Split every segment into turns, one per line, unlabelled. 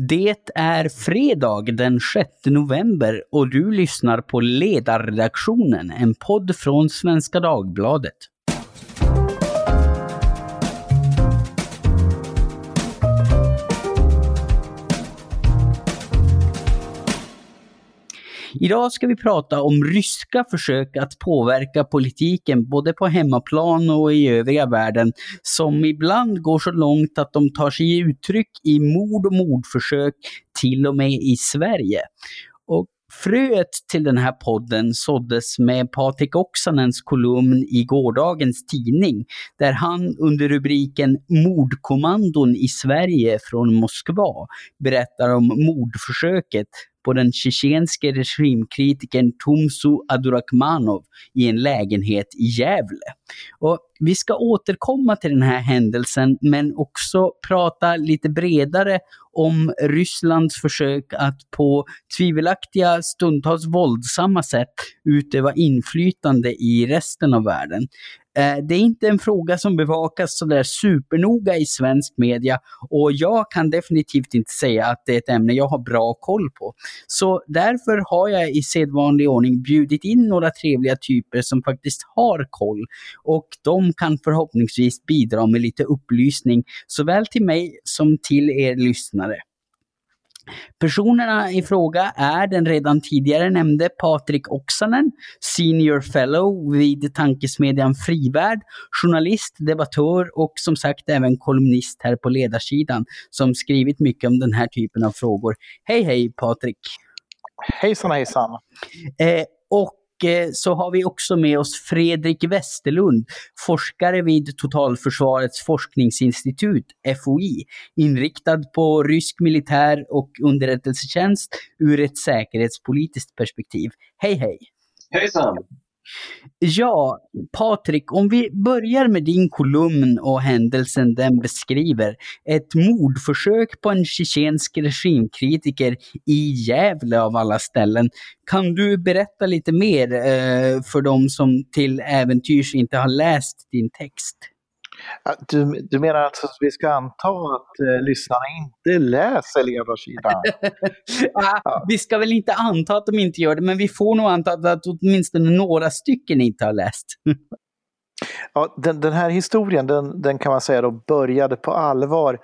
Det är fredag den 6 november och du lyssnar på Ledarredaktionen, en podd från Svenska Dagbladet. Idag ska vi prata om ryska försök att påverka politiken både på hemmaplan och i övriga världen, som ibland går så långt att de tar sig uttryck i mord och mordförsök till och med i Sverige. Och Fröet till den här podden såddes med Patrik Oksanens kolumn i gårdagens tidning, där han under rubriken Mordkommandon i Sverige från Moskva berättar om mordförsöket på den tjetjenske regimkritikern Tumsu Adurakmanov i en lägenhet i Gävle. Och vi ska återkomma till den här händelsen men också prata lite bredare om Rysslands försök att på tvivelaktiga, stundtals våldsamma sätt utöva inflytande i resten av världen. Eh, det är inte en fråga som bevakas sådär supernoga i svensk media och jag kan definitivt inte säga att det är ett ämne jag har bra koll på. Så därför har jag i sedvanlig ordning bjudit in några trevliga typer som faktiskt har koll och de kan förhoppningsvis bidra med lite upplysning såväl till mig som till er lyssnare. Personerna i fråga är den redan tidigare nämnde Patrik Oksanen, Senior Fellow vid tankesmedjan Frivärd, journalist, debattör och som sagt även kolumnist här på ledarsidan som skrivit mycket om den här typen av frågor. Hej hej Patrik!
Hejsan hejsan!
Eh, och Eh, så har vi också med oss Fredrik Westerlund, forskare vid Totalförsvarets forskningsinstitut, FOI, inriktad på rysk militär och underrättelsetjänst ur ett säkerhetspolitiskt perspektiv. Hej hej!
Hejsan!
Ja, Patrik, om vi börjar med din kolumn och händelsen den beskriver. Ett mordförsök på en tjetjensk regimkritiker i Gävle av alla ställen. Kan du berätta lite mer eh, för de som till äventyrs inte har läst din text?
Du, du menar alltså att vi ska anta att eh, lyssnarna inte läser ledarsidan?
ja, vi ska väl inte anta att de inte gör det, men vi får nog anta att åtminstone några stycken inte har läst.
ja, den, den, här historien, den, den kan man säga då började på allvar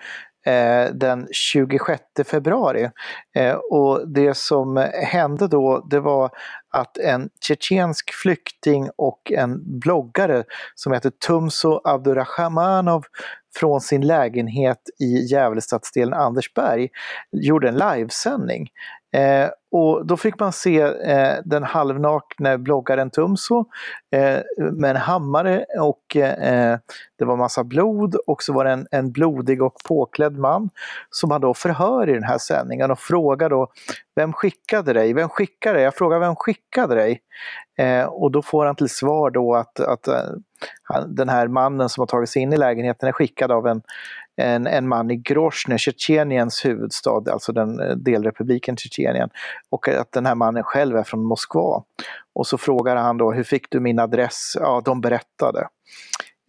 Eh, den 26 februari. Eh, och det som hände då, det var att en tjetjensk flykting och en bloggare som heter Tumso Abdurrahmanov från sin lägenhet i Gävlestadsdelen Andersberg gjorde en livesändning. Eh, och då fick man se eh, den halvnakne bloggaren Tumso eh, med en hammare och eh, det var massa blod och så var det en, en blodig och påklädd man som han då förhör i den här sändningen och frågar då Vem skickade dig? Vem skickade dig? Jag frågar vem skickade dig? Eh, och då får han till svar då att, att eh, den här mannen som har tagit sig in i lägenheten är skickad av en, en, en man i Grozny, Tjetjeniens huvudstad, alltså den eh, delrepubliken Tjetjenien. Och att den här mannen själv är från Moskva. Och så frågar han då, hur fick du min adress? Ja, de berättade.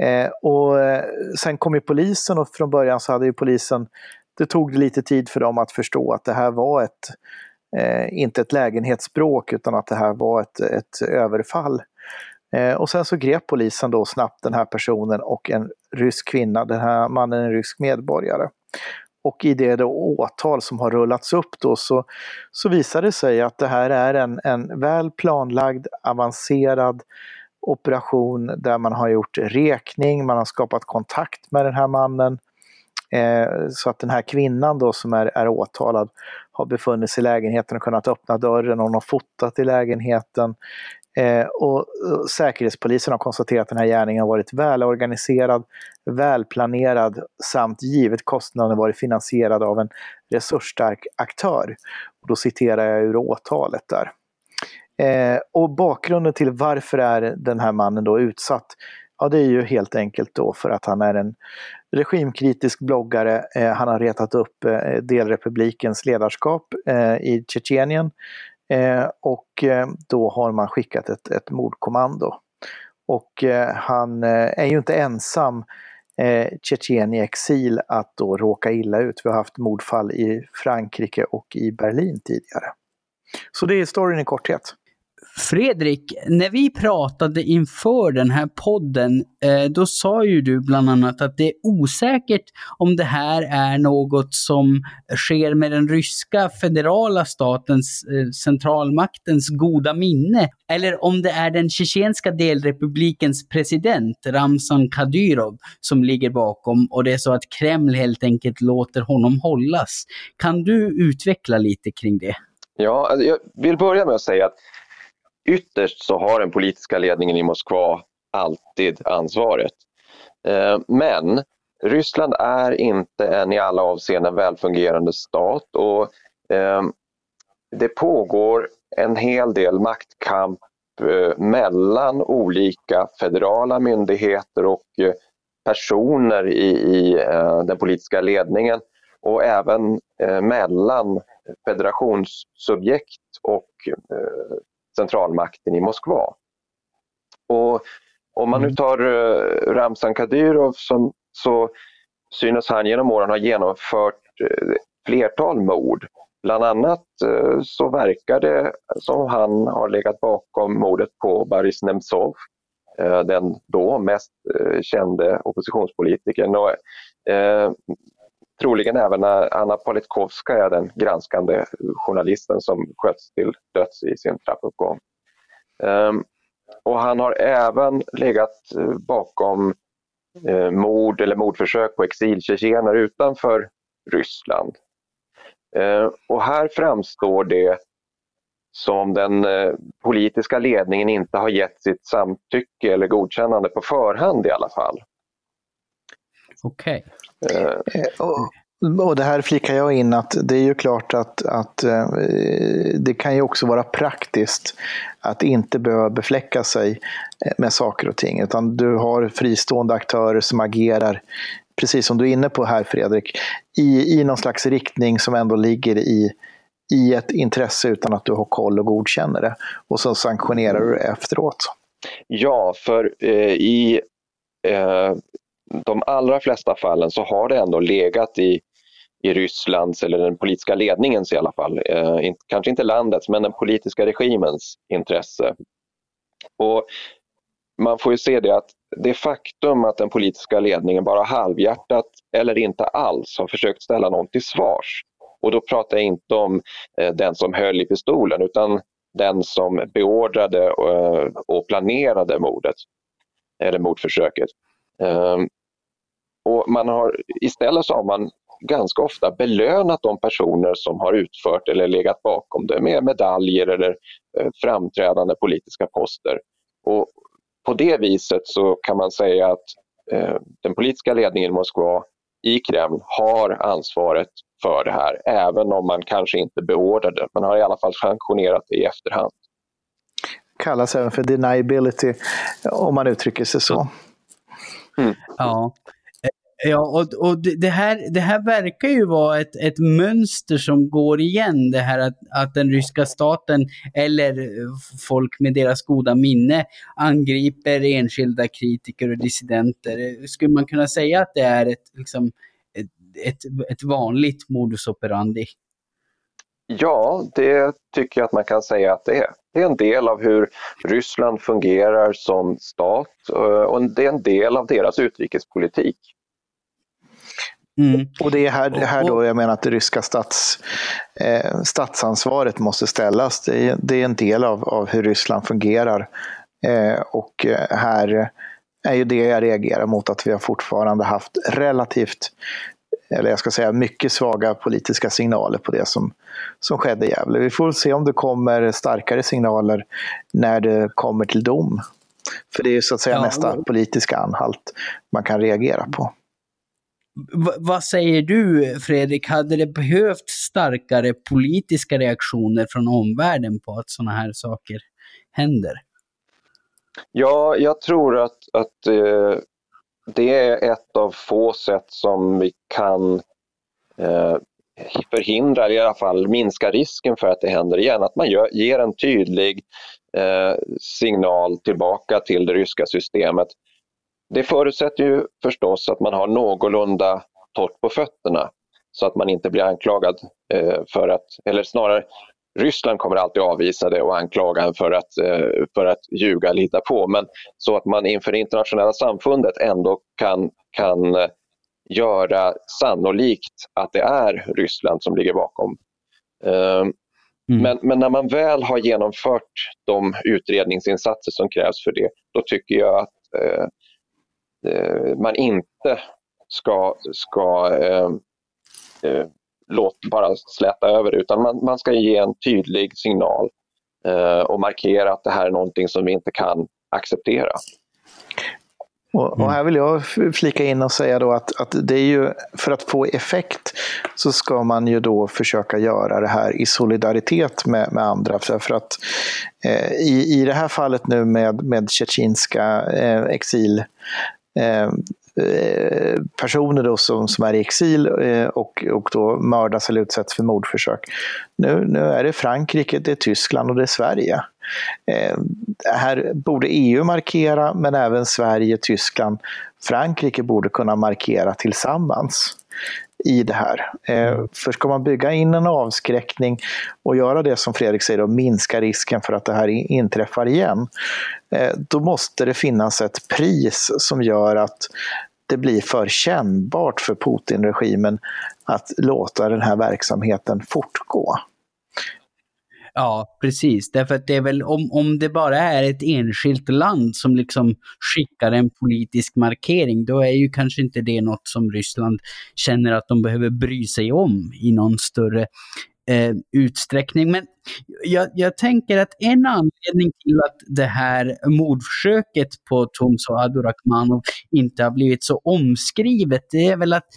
Eh, och eh, sen kom ju polisen och från början så hade ju polisen, det tog lite tid för dem att förstå att det här var ett, eh, inte ett lägenhetsbråk utan att det här var ett, ett överfall. Eh, och sen så grep polisen då snabbt den här personen och en rysk kvinna, den här mannen är en rysk medborgare. Och i det då åtal som har rullats upp då så, så visar det sig att det här är en, en väl planlagd, avancerad operation där man har gjort rekning, man har skapat kontakt med den här mannen. Eh, så att den här kvinnan då som är, är åtalad har befunnit sig i lägenheten och kunnat öppna dörren, hon har fotat i lägenheten. Eh, och, Säkerhetspolisen har konstaterat att den här gärningen har varit välorganiserad, välplanerad samt givet kostnaden varit finansierad av en resursstark aktör. Och då citerar jag ur åtalet där. Eh, och bakgrunden till varför är den här mannen då utsatt? Ja, det är ju helt enkelt då för att han är en regimkritisk bloggare. Eh, han har retat upp eh, delrepublikens ledarskap eh, i Tjetjenien Eh, och eh, då har man skickat ett, ett mordkommando. Och eh, han eh, är ju inte ensam eh, Tjetjen i exil att då råka illa ut. Vi har haft mordfall i Frankrike och i Berlin tidigare. Så det är storyn i korthet.
Fredrik, när vi pratade inför den här podden, eh, då sa ju du bland annat att det är osäkert om det här är något som sker med den ryska federala statens, eh, centralmaktens goda minne, eller om det är den tjetjenska delrepublikens president, Ramzan Kadyrov, som ligger bakom och det är så att Kreml helt enkelt låter honom hållas. Kan du utveckla lite kring det?
Ja, alltså, jag vill börja med att säga att ytterst så har den politiska ledningen i Moskva alltid ansvaret. Eh, men Ryssland är inte en i alla avseenden välfungerande stat och eh, det pågår en hel del maktkamp eh, mellan olika federala myndigheter och personer i, i den politiska ledningen och även mellan federationssubjekt och centralmakten i Moskva. Och om man nu mm. tar uh, Ramzan Kadyrov som, så synes han genom åren ha genomfört uh, flertal mord. Bland annat uh, så verkar det som han har legat bakom mordet på Boris Nemtsov, den då mest kände oppositionspolitikern. Och, troligen även Anna Politkovskaja, den granskande journalisten som sköts till döds i sin trappuppgång. Ehm, och han har även legat eh, bakom eh, mord eller mordförsök på exiltjetjener utanför Ryssland. Ehm, och här framstår det som den eh, politiska ledningen inte har gett sitt samtycke eller godkännande på förhand i alla fall.
Okej.
Okay. Eh, och, och det här flikar jag in att det är ju klart att, att eh, det kan ju också vara praktiskt att inte behöva befläcka sig eh, med saker och ting, utan du har fristående aktörer som agerar precis som du är inne på här Fredrik, i, i någon slags riktning som ändå ligger i, i ett intresse utan att du har koll och godkänner det. Och så sanktionerar du det efteråt.
Ja, för eh, i eh, de allra flesta fallen så har det ändå legat i, i Rysslands, eller den politiska ledningens i alla fall, eh, kanske inte landets, men den politiska regimens intresse. Och man får ju se det att det faktum att den politiska ledningen bara halvhjärtat eller inte alls har försökt ställa någon till svars. Och då pratar jag inte om eh, den som höll i pistolen utan den som beordrade och, och planerade mordet eller mordförsöket. Ehm, och man har, istället så har man ganska ofta belönat de personer som har utfört eller legat bakom det med medaljer eller eh, framträdande politiska poster. Och på det viset så kan man säga att eh, den politiska ledningen i Moskva i Kreml har ansvaret för det här, även om man kanske inte beordrade det. Man har i alla fall sanktionerat det i efterhand.
Kallas även för deniability, om man uttrycker sig så.
Mm. Ja, Ja, och, och det, här, det här verkar ju vara ett, ett mönster som går igen, det här att, att den ryska staten eller folk med deras goda minne angriper enskilda kritiker och dissidenter. Skulle man kunna säga att det är ett, liksom, ett, ett, ett vanligt modus operandi?
Ja, det tycker jag att man kan säga att det är. Det är en del av hur Ryssland fungerar som stat eh, och det är en del av deras utrikespolitik.
Mm. Och det är här, här då jag menar att det ryska stats, eh, statsansvaret måste ställas. Det är, det är en del av, av hur Ryssland fungerar. Eh, och eh, här är ju det jag reagerar mot, att vi har fortfarande haft relativt, eller jag ska säga mycket svaga politiska signaler på det som, som skedde i Gävle. Vi får se om det kommer starkare signaler när det kommer till dom. För det är så att säga ja. nästa politiska anhalt man kan reagera på
vad säger du Fredrik, hade det behövt starkare politiska reaktioner från omvärlden på att sådana här saker händer?
Ja, jag tror att, att eh, det är ett av få sätt som vi kan eh, förhindra, eller i alla fall minska risken för att det händer igen. Att man gör, ger en tydlig eh, signal tillbaka till det ryska systemet det förutsätter ju förstås att man har någorlunda torrt på fötterna så att man inte blir anklagad eh, för att, eller snarare Ryssland kommer alltid avvisa det och anklaga en för att, eh, för att ljuga eller hitta på. Men så att man inför det internationella samfundet ändå kan, kan eh, göra sannolikt att det är Ryssland som ligger bakom. Mm. Men, men, när man väl har genomfört de utredningsinsatser som krävs för det, då tycker jag att eh, Eh, man inte ska, ska eh, eh, låt bara släta över utan man, man ska ge en tydlig signal eh, och markera att det här är någonting som vi inte kan acceptera.
Och, och, här vill jag flika in och säga då att, att det är ju för att få effekt så ska man ju då försöka göra det här i solidaritet med, med andra. För, för att eh, i, i det här fallet nu med, med tjetjenska eh, exil Eh, eh, personer då som, som är i exil eh, och, och då mördas eller utsätts för mordförsök. Nu, nu är det Frankrike, det är Tyskland och det är Sverige. Eh, här borde EU markera, men även Sverige, Tyskland, Frankrike borde kunna markera tillsammans i det här. Eh, för ska man bygga in en avskräckning och göra det som Fredrik säger, och minska risken för att det här inträffar igen, eh, då måste det finnas ett pris som gör att det blir för kännbart för Putin-regimen att låta den här verksamheten fortgå.
Ja, precis. Därför att det är väl om, om det bara är ett enskilt land som liksom skickar en politisk markering, då är ju kanske inte det något som Ryssland känner att de behöver bry sig om i någon större eh, utsträckning. Men jag, jag, tänker att en anledning till att det här mordförsöket på Tomso Adorakmanov inte har blivit så omskrivet, det är väl att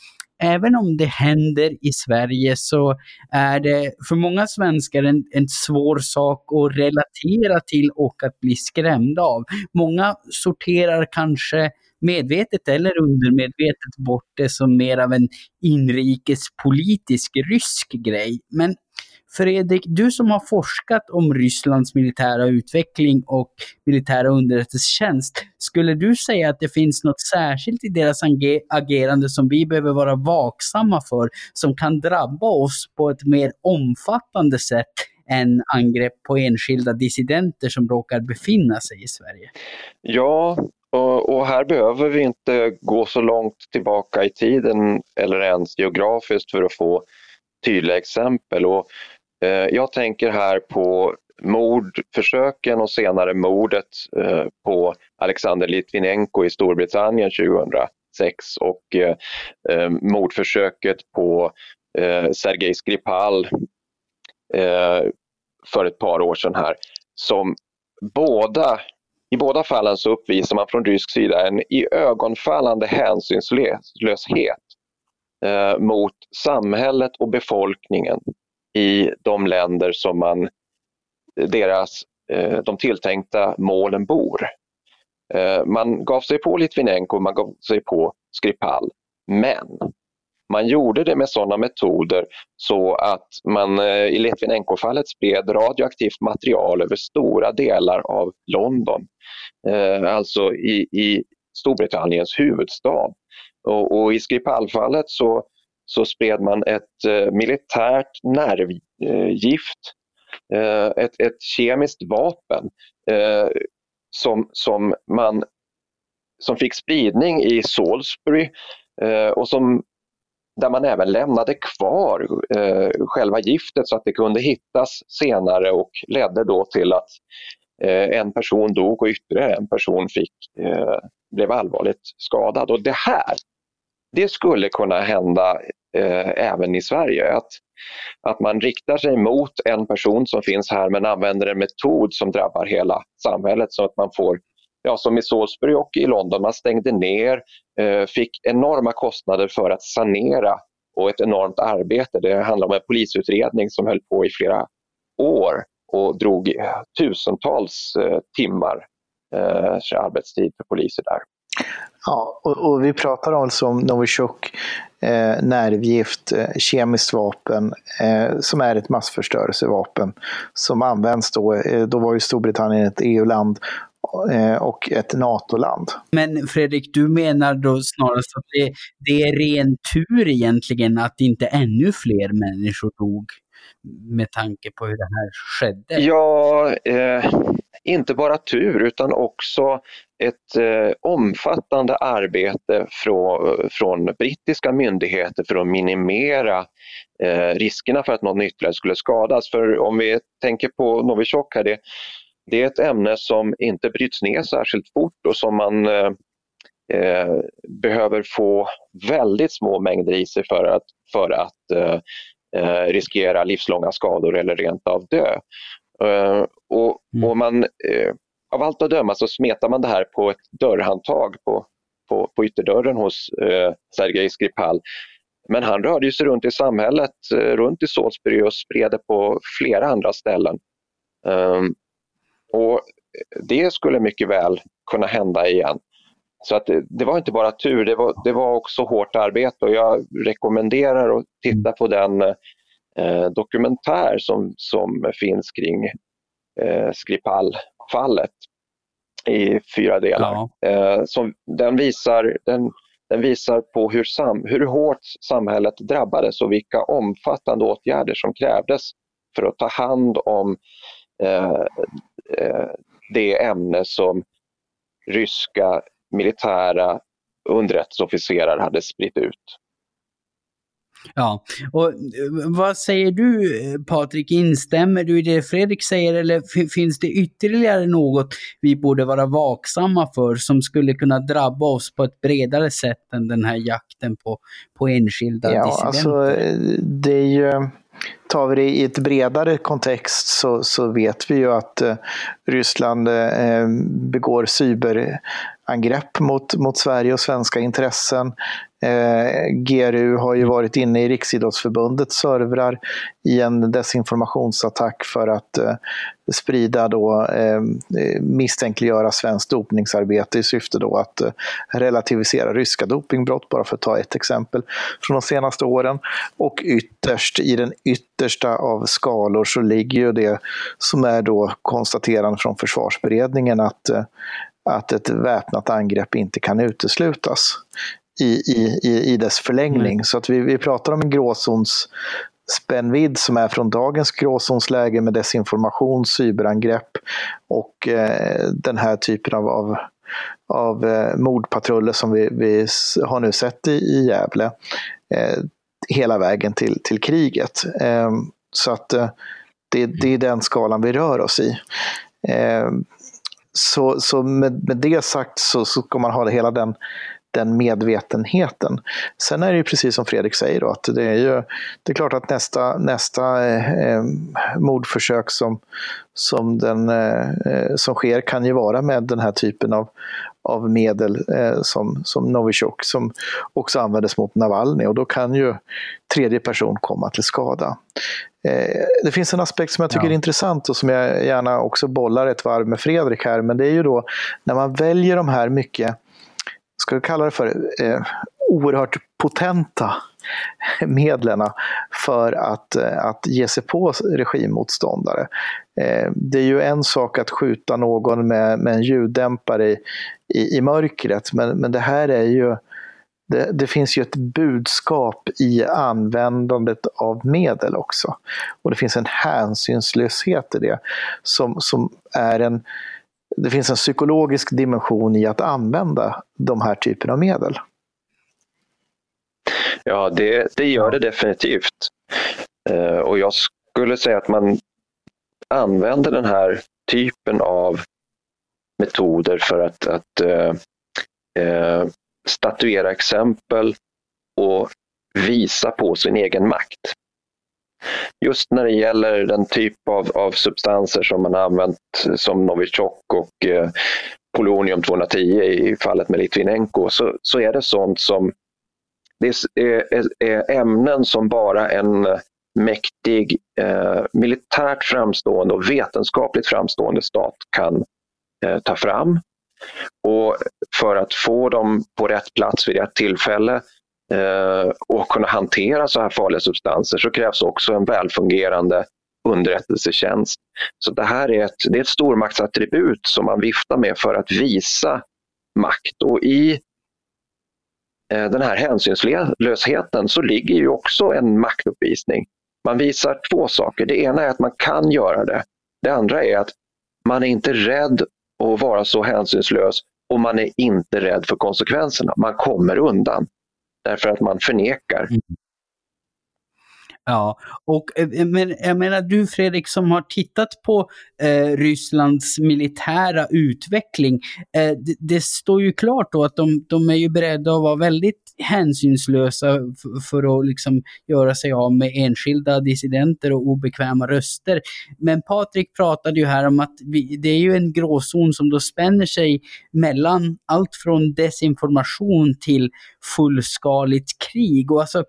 även om det händer i Sverige så är det för många svenskar en, en svår sak att relatera till och att bli skrämda av. Många sorterar kanske medvetet eller undermedvetet bort det som mer av en inrikespolitisk rysk grej. Men Fredrik, du som har forskat om Rysslands militära utveckling och militära underrättelsetjänst, skulle du säga att det finns något särskilt i deras agerande som vi behöver vara vaksamma för, som kan drabba oss på ett mer omfattande sätt än angrepp på enskilda dissidenter som råkar befinna sig i Sverige?
Ja, och, här behöver vi inte gå så långt tillbaka i tiden eller ens geografiskt för att få tydliga exempel. Och Eh, jag tänker här på mordförsöken och senare mordet eh, på Alexander Litvinenko i Storbritannien 2006 och eh, mordförsöket på Sergej Skripal för ett par år sedan här. Som båda, I båda fallen så uppvisar man från rysk sida en i ögonfallande hänsynslöshet mot samhället och befolkningen i de länder som man, deras, eh, de tilltänkta målen bor. Eh, man gav sig på Litvinenko, man gav sig på Skripal, men man gjorde det med sådana metoder så att man eh, i Litvinenko-fallet spred radioaktivt material över stora delar av London, alltså i, i Storbritanniens huvudstad. Och, och i Skripal-fallet så så spred man ett eh, militärt nervgift, eh, ett, ett kemiskt vapen eh, som, som, man, som fick spridning i Salisbury och som, där man även lämnade kvar själva giftet så att det kunde hittas senare och ledde då till att en person dog och ytterligare en person fick, blev allvarligt skadad. Och det här det skulle kunna hända eh, även i Sverige. Att, att man riktar sig mot en person som finns här men använder en metod som drabbar hela samhället så att man får, ja, som i Salisbury och i London, man stängde ner, eh, fick enorma kostnader för att sanera och ett enormt arbete. Det handlar om en polisutredning som höll på i flera år och drog tusentals eh, timmar eh, arbetstid för poliser där.
Ja, och, och, vi pratar alltså om Novichok, eh, nervgift, eh, kemiskt vapen eh, som är ett massförstörelsevapen som används då, eh, då var ju Storbritannien ett EU-land och ett NATO-land.
Men Fredrik, du menar då snarast att det, det är ren tur egentligen att inte ännu fler människor dog med tanke på hur det här skedde?
Ja, eh, inte bara tur utan också ett eh, omfattande arbete från, från brittiska myndigheter för att minimera eh, riskerna för att någon ytterligare skulle skadas. För om vi tänker på Novichok här, det, det är ett ämne som inte bryts ner särskilt fort och som man eh, eh behöver få väldigt små mängder i sig för att, för att eh, eh riskera livslånga skador eller rent av dö. Eh, Mm. och man, eh, av allt att döma så smetar man det här på ett dörrhandtag på, på, på ytterdörren hos eh, Sergej Skripal. Men han rörde sig runt i samhället, eh, runt i Salisbury och spred det på flera andra ställen. Um, och Det skulle mycket väl kunna hända igen. Så att det, det, var inte bara tur, det var, det var också hårt arbete och jag rekommenderar att titta på den eh, dokumentär som, som finns kring eh, Skripal-fallet i fyra delar. Ja. Eh, som, den, visar, den, den visar på hur, sam, hur hårt samhället drabbades och vilka omfattande åtgärder som krävdes för att ta hand om eh, eh det ämne som ryska militära underrättelseofficerare hade spritt ut.
Ja, och eh, vad säger du Patrik? Instämmer du i det Fredrik säger eller finns det ytterligare något vi borde vara vaksamma för som skulle kunna drabba oss på ett bredare sätt än den här jakten på, på enskilda ja, dissidenter? Alltså,
det är ju tar vi det i ett bredare kontext så, så vet vi ju att eh, Ryssland eh, begår cyberangrepp mot, mot Sverige och svenska intressen. Eh, GRU har ju varit inne i Riksidrottsförbundets servrar i en desinformationsattack för att eh, sprida då, eh, misstänkliggöra svenskt dopningsarbete i syfte då att eh, relativisera ryska dopingbrott, bara för att ta ett exempel från de senaste åren. Och ytterst, i den yttersta av skalor, så ligger ju det som är då konstaterande från försvarsberedningen att eh, att ett väpnat angrepp inte kan uteslutas i, i, i dess förlängning. Mm. Så att vi, vi pratar om en gråzons spännvidd som är från dagens gråzonsläge med desinformation, cyberangrepp och eh, den här typen av, av, av eh, mordpatruller som vi, vi har nu sett i, i Gävle. Eh, hela vägen till, till kriget. Eh, så att eh, det, det är den skalan vi rör oss i. Eh, så, så med, med det sagt så, så ska man ha hela den den medvetenheten. Sen är det ju precis som Fredrik säger då, att det är ju det är klart att nästa, nästa eh, mordförsök som, som, den, eh, som sker kan ju vara med den här typen av, av medel eh, som, som Novichok som också användes mot Navalny och då kan ju tredje person komma till skada. Eh, det finns en aspekt som jag tycker ja. är intressant och som jag gärna också bollar ett varv med Fredrik här, men det är ju då när man väljer de här mycket ska vi kalla det för, eh, oerhört potenta medlen för att, eh, att ge sig på regimmotståndare. Eh, det är ju en sak att skjuta någon med, med en ljuddämpare i, i, i mörkret, men, men det här är ju det, det, finns ju ett budskap i användandet av medel också. Och det finns en hänsynslöshet i det som, som är en, det finns en psykologisk dimension i att använda de här typerna av medel.
Ja, det, det gör det definitivt. Eh, och jag skulle säga att man använder den här typen av metoder för att, att eh, eh, statuera exempel och visa på sin egen makt. Just när det gäller den typ av, av substanser som man har använt som Novichok och eh, polonium 210 i fallet med Litvinenko så, så är det sånt som det är, är, är ämnen som bara en eh, mäktig eh, militärt framstående och vetenskapligt framstående stat kan eh, ta fram. Och för att få dem på rätt plats vid rätt tillfälle eh, Eh, och kunna hantera så här farliga substanser så krävs också en välfungerande underrättelsetjänst. Så det här är ett, det är ett stormaktsattribut som man viftar med för att visa makt. Och i eh, den här hänsynslösheten så ligger ju också en maktuppvisning. Man visar två saker. Det ena är att man kan göra det. Det andra är att man är inte rädd att vara så hänsynslös och man är inte rädd för konsekvenserna. Man kommer undan därför att man förnekar. Mm.
Ja, och eh, eh, men jag menar du Fredrik som har tittat på eh, Rysslands militära utveckling. Eh, det, det, står ju klart då att de, de är ju beredda att vara väldigt hänsynslösa för att liksom göra sig av med enskilda dissidenter och obekväma röster. Men Patrik pratade ju här om att vi, det är ju en gråzon som då spänner sig mellan allt från desinformation till fullskaligt krig. Och alltså,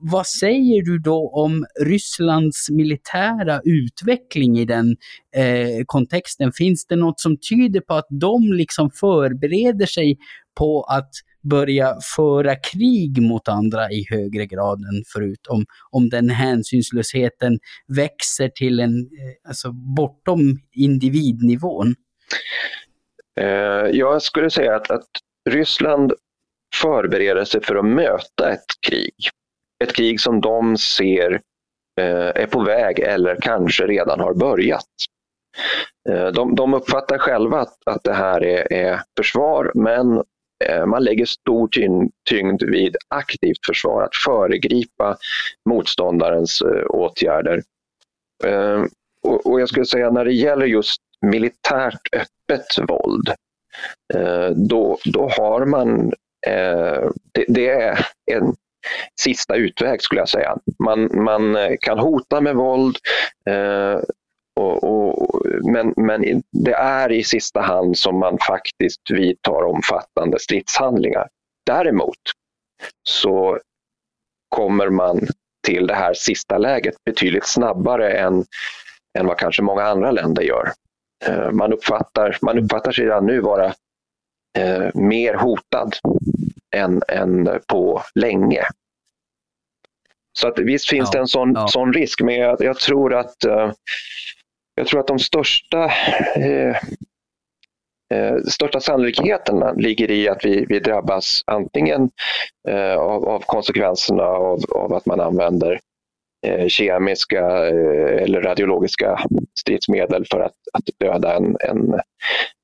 vad säger du då om Rysslands militära utveckling i den eh, kontexten? Finns det något som tyder på att de liksom förbereder sig på att börja föra krig mot andra i högre grad än förut. Om, om den hänsynslösheten växer till en, eh, alltså bortom individnivån.
Eh, jag skulle säga att, att Ryssland förbereder sig för att möta ett krig. Ett krig som de ser eh, är på väg eller kanske redan har börjat. De, de uppfattar själva att, att det här är, är försvar men Eh, man lägger stor tyngd vid aktivt försvar, att föregripa motståndarens eh, åtgärder. Eh, och jag skulle säga när det gäller just militärt öppet våld, då, då har man, det, det är en sista utväg skulle jag säga. Man, man kan hota med våld, men, men det är i sista hand som man faktiskt vidtar omfattande stridshandlingar. Däremot så kommer man till det här sista läget betydligt snabbare än, än vad kanske många andra länder gör. Eh, man uppfattar, man uppfattar sig redan nu vara eh, mer hotad än, än på länge. Så att visst finns ja, det en sån, ja. sån risk, men jag, jag tror att eh, jag tror att de största eh, eh, största sannolikheterna ligger i att vi, vi drabbas antingen eh, av, av, konsekvenserna av, av, att man använder eh, kemiska eh, eller radiologiska stridsmedel för att, att döda en, en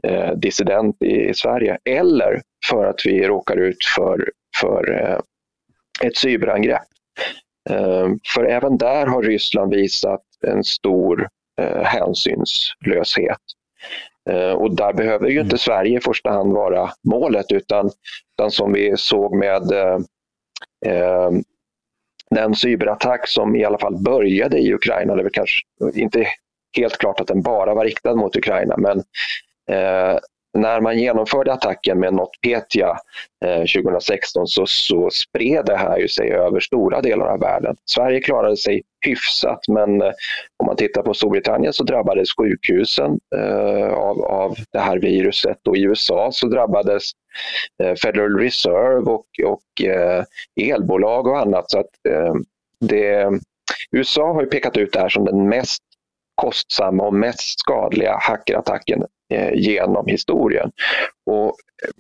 eh, dissident i, i, Sverige. Eller för att vi råkar ut för, för eh, ett cyberangrepp. Eh, för även där har Ryssland visat en stor eh, hänsynslöshet. Eh, och där behöver ju inte mm. Sverige i första hand vara målet utan, utan som vi såg med eh, eh, den cyberattack som i alla fall började i Ukraina, det är kanske inte helt klart att den bara var riktad mot Ukraina, men eh, när man genomförde attacken med NotPetya eh, 2016 så, så spred det här ju sig över stora delar av världen. Sverige klarade sig hyfsat men eh, om man tittar på Storbritannien så drabbades sjukhusen eh, av, av det här viruset och i USA så drabbades eh, Federal Reserve och, och eh, elbolag och annat. Så att, eh, det, eh, USA har pekat ut det här som den mest kostsamma och mest skadliga hackerattacken Eh, genom historien. Och,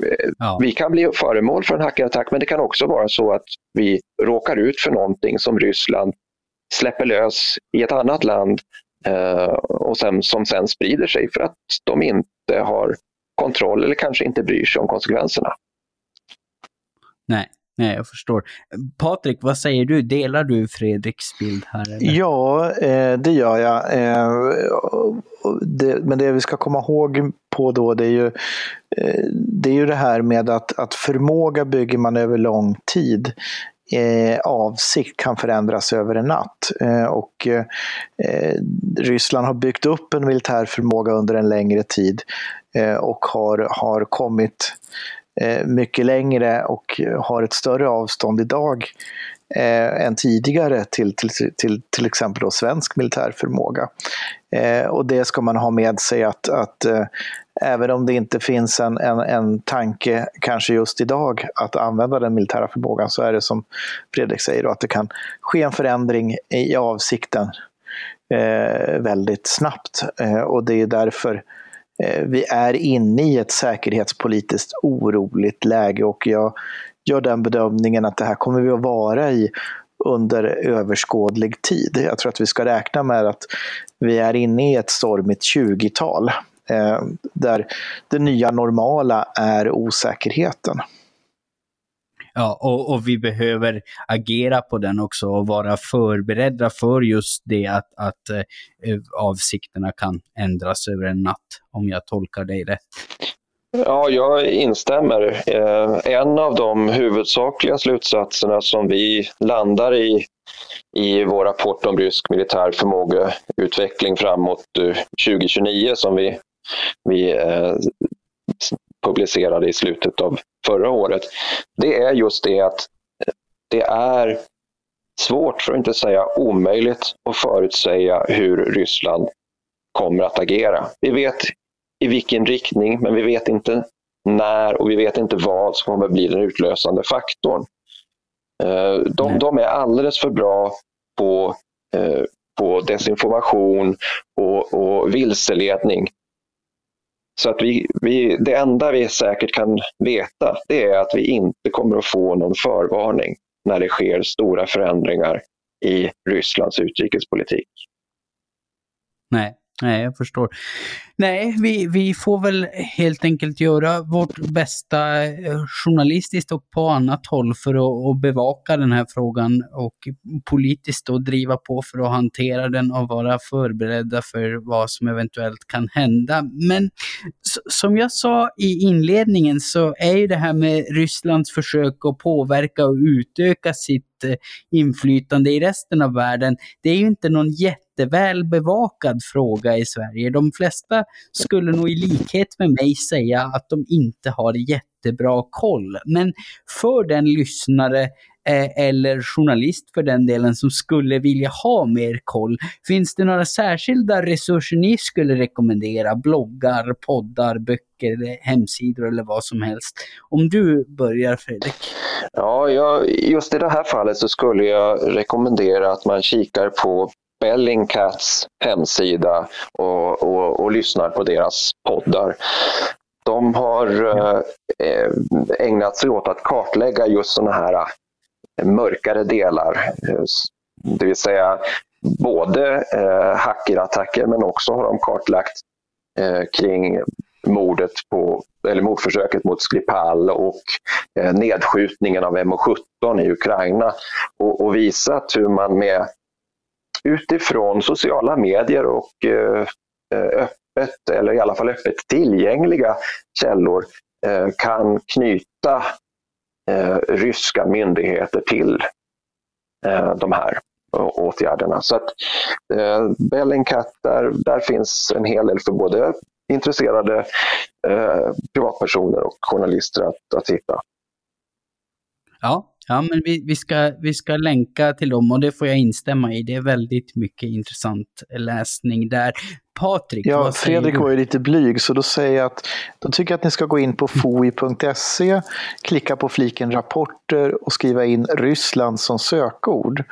eh, ja. Vi kan bli föremål för en hackerattack men det kan också vara så att vi råkar ut för någonting som Ryssland släpper lös i ett annat land eh, och sen, som sen sprider sig för att de inte har kontroll eller kanske inte bryr sig om konsekvenserna.
Nej, Nej, jag förstår. Patrik, vad säger du? Delar du Fredriks bild här? Eller?
Ja, eh, det gör jag. Eh, det, men det vi ska komma ihåg på då, det är ju eh, det, är ju det här med att, att förmåga bygger man över lång tid. Eh, avsikt kan förändras över en natt. Eh, och eh, Ryssland har byggt upp en militär förmåga under en längre tid eh, och har, har kommit Eh, mycket längre och har ett större avstånd idag eh, än tidigare till till, till, till exempel då svensk militär förmåga. Eh, och det ska man ha med sig att, att eh, även om det inte finns en, en, en tanke, kanske just idag, att använda den militära förmågan så är det som Fredrik säger, då, att det kan ske en förändring i avsikten eh, väldigt snabbt. Eh, och det är därför Eh, vi är inne i ett säkerhetspolitiskt oroligt läge och jag gör den bedömningen att det här kommer vi att vara i under överskådlig tid. Jag tror att vi ska räkna med att vi är inne i ett stormigt 20-tal eh, där det nya normala är osäkerheten.
Ja, och, och, vi behöver agera på den också och vara förberedda för just det att, att eh, avsikterna kan ändras över en natt, om jag tolkar dig rätt.
Ja, jag instämmer. Eh, en av de huvudsakliga slutsatserna som vi landar i i vår rapport om rysk militär förmågeutveckling framåt eh, 2029 som vi, vi eh, publicerade i slutet av förra året. Det är just det att det är svårt, för att inte säga omöjligt, att förutsäga hur Ryssland kommer att agera. Vi vet i vilken riktning, men vi vet inte när och vi vet inte vad som kommer bli den utlösande faktorn. Eh, de, de är alldeles för bra på, eh, på desinformation och, och vilseledning. Så att vi, vi, det enda vi säkert kan veta det är att vi inte kommer att få någon förvarning när det sker stora förändringar i Rysslands utrikespolitik.
Nej, Nej, jag förstår. Nej, vi, vi får väl helt enkelt göra vårt bästa eh, journalistiskt och på annat håll för att, att bevaka den här frågan och politiskt då driva på för att hantera den och vara förberedda för vad som eventuellt kan hända. Men som jag sa i inledningen så är ju det här med Rysslands försök att påverka och utöka sitt eh, inflytande i resten av världen, det är ju inte någon jätte jätteväl bevakad fråga i Sverige. De flesta skulle nog i likhet med mig säga att de inte har jättebra koll. Men för den lyssnare eh, eller journalist för den delen som skulle vilja ha mer koll. Finns det några särskilda resurser ni skulle rekommendera? Bloggar, poddar, böcker, hemsidor eller vad som helst? Om du börjar Fredrik.
Ja, jag, just i det här fallet så skulle jag rekommendera att man kikar på Bellingcats hemsida och, och, och lyssnar på deras poddar. De har eh, eh ägnat sig åt att kartlägga just sådana här eh, mörkare delar. Det vill säga både eh, hackerattacker men också har de kartlagt eh, kring mordet på, eller mordförsöket mot Skripal och eh, nedskjutningen av MH17 i Ukraina och, och visat hur man med utifrån sociala medier och eh, eh, öppet, eller i alla fall öppet tillgängliga källor eh, kan knyta ryska myndigheter till de här åtgärderna. Så att eh, Bellingcat, där, där finns en hel del för både intresserade eh, privatpersoner och journalister att, att hitta.
Ja, Ja, men vi, vi, ska, vi ska länka till dem och det får jag instämma i. Det är väldigt mycket intressant läsning där. Patrik,
Ja, vad Fredrik var ju lite blyg, så då säger jag att då tycker jag att ni ska gå in på foi.se, klicka på fliken rapporter och skriva in Ryssland som sökord.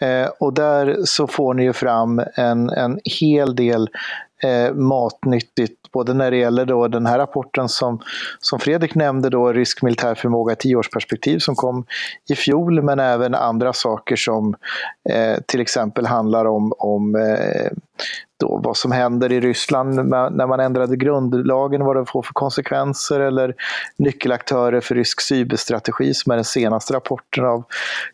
Eh, och där så får ni ju fram en, en hel del eh, matnyttigt, både när det gäller då den här rapporten som, som Fredrik nämnde, då, rysk militär förmåga i tioårsperspektiv som kom i fjol, men även andra saker som eh, till exempel handlar om, om eh, då, vad som händer i Ryssland när man ändrade grundlagen, vad det får för konsekvenser eller nyckelaktörer för rysk cyberstrategi som är den senaste rapporten av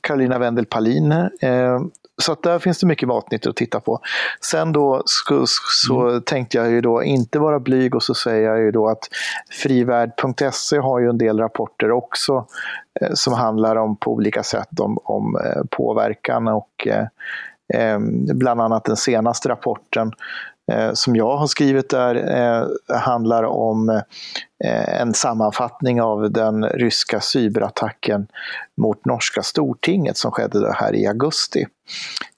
Karolina Wendel Palin. Eh, så att där finns det mycket matnyttigt att titta på. Sen då så, så mm. tänkte jag ju då inte vara blyg och så säger jag ju då att frivärd.se har ju en del rapporter också eh, som handlar om på olika sätt om, om eh, påverkan och eh, bland annat den senaste rapporten eh, som jag har skrivit där eh, handlar om eh, en sammanfattning av den ryska cyberattacken mot norska stortinget som skedde här i augusti.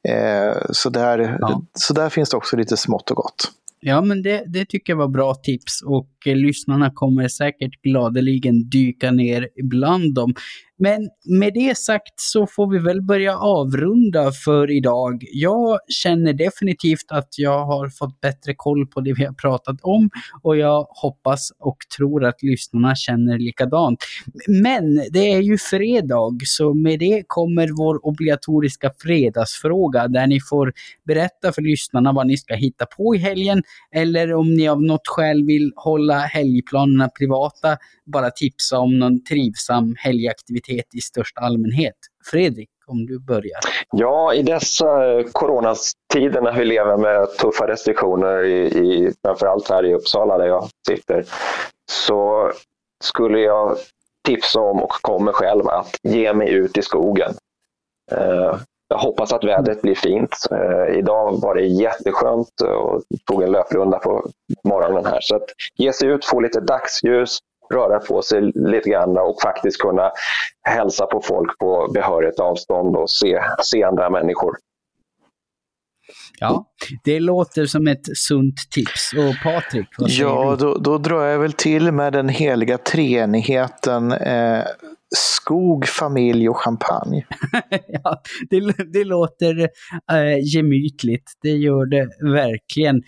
Eh, så, där, ja. så där finns det också lite smått och gott.
Ja, men det, det tycker jag var bra tips och eh, lyssnarna kommer säkert gladeligen dyka ner bland dem. Men med det sagt så får vi väl börja avrunda för idag. Jag känner definitivt att jag har fått bättre koll på det vi har pratat om och jag hoppas och tror att lyssnarna känner likadant. Men det är ju fredag, så med det kommer vår obligatoriska fredagsfråga där ni får berätta för lyssnarna vad ni ska hitta på i helgen eller om ni av något skäl vill hålla helgplanerna privata, bara tipsa om någon trivsam helgaktivitet i största allmänhet. Fredrik, om du börjar.
Ja, i dessa eh, coronatider när vi lever med tuffa restriktioner, i, i, framförallt här i Uppsala där jag sitter, så skulle jag tipsa om och kommer själv att ge mig ut i skogen. Uh, jag hoppas att vädret blir fint. Eh, idag var det jätteskönt och tog en löprunda på morgonen här. Så att ge sig ut, få lite dagsljus, röra på sig lite grann och faktiskt kunna hälsa på folk på behörigt avstånd och se, se andra människor.
Ja, det låter som ett sunt tips. Och Patrik, vad säger
Ja, då, då drar jag väl till med den heliga treenigheten eh, skog, familj och champagne.
ja, det, det låter äh, gemytligt, det gör det verkligen.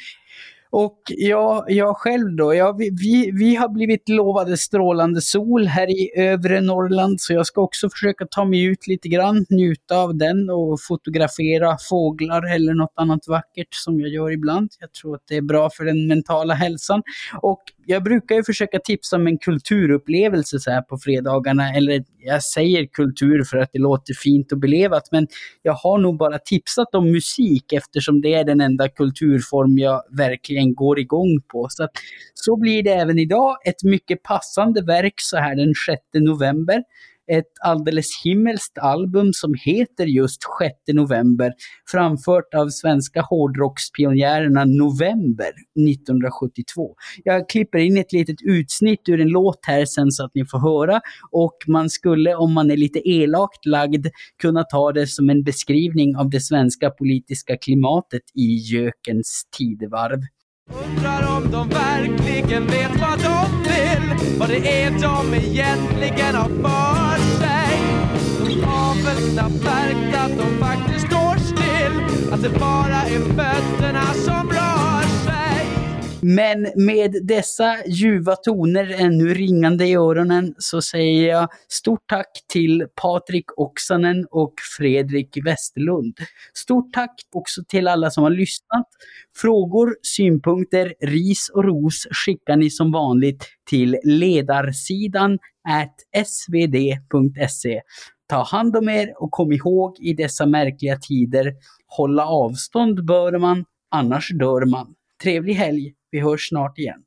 Och jag, jag själv då, jag, vi, vi har blivit lovade strålande sol här i övre Norrland, så jag ska också försöka ta mig ut lite grann, njuta av den och fotografera fåglar eller något annat vackert som jag gör ibland. Jag tror att det är bra för den mentala hälsan. Och jag brukar ju försöka tipsa om en kulturupplevelse så här på fredagarna, eller jag säger kultur för att det låter fint och belevat, men jag har nog bara tipsat om musik eftersom det är den enda kulturform jag verkligen går igång på. Så, att, så blir det även idag, ett mycket passande verk så här den 6 november ett alldeles himmelskt album som heter just 6 november, framfört av svenska hårdrockspionjärerna November 1972. Jag klipper in ett litet utsnitt ur en låt här sen så att ni får höra och man skulle, om man är lite elakt lagd, kunna ta det som en beskrivning av det svenska politiska klimatet i gökens tidevarv.
Undrar om de verkligen vet vad de vill. Vad det är de egentligen har för
Men med dessa ljuva toner ännu ringande i öronen så säger jag stort tack till Patrik Oksanen och Fredrik Westerlund. Stort tack också till alla som har lyssnat. Frågor, synpunkter, ris och ros skickar ni som vanligt till ledarsidan svd.se. Ta hand om er och kom ihåg i dessa märkliga tider, hålla avstånd bör man, annars dör man. Trevlig helg! Vi hörs snart igen.